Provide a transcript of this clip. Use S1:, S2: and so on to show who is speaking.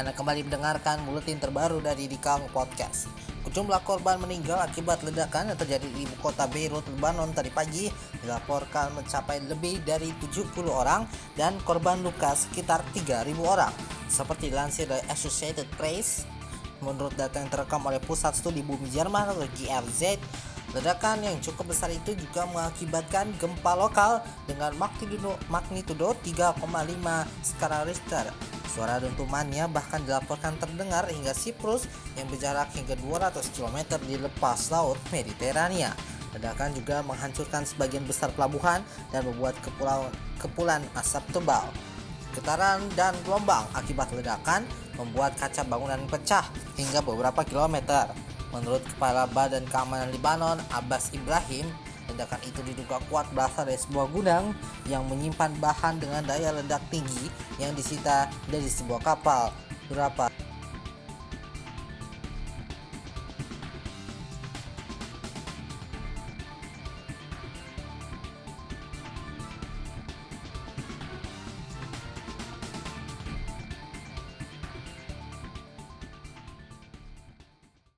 S1: Anda kembali mendengarkan buletin terbaru dari Dikang Podcast. Jumlah korban meninggal akibat ledakan yang terjadi di ibu kota Beirut, Lebanon tadi pagi dilaporkan mencapai lebih dari 70 orang dan korban luka sekitar 3.000 orang. Seperti dilansir dari Associated Press, menurut data yang terekam oleh Pusat Studi Bumi Jerman atau GRZ, Ledakan yang cukup besar itu juga mengakibatkan gempa lokal dengan magnitudo, magnitudo 3,5 skala Richter. Suara dentumannya bahkan dilaporkan terdengar hingga Siprus yang berjarak hingga 200 km di lepas laut Mediterania. Ledakan juga menghancurkan sebagian besar pelabuhan dan membuat kepulauan, kepulan asap tebal. Getaran dan gelombang akibat ledakan membuat kaca bangunan pecah hingga beberapa kilometer. Menurut Kepala Badan Keamanan Libanon, Abbas Ibrahim, ledakan itu diduga kuat berasal dari sebuah gudang yang menyimpan bahan dengan daya ledak tinggi yang disita dari sebuah kapal. Beberapa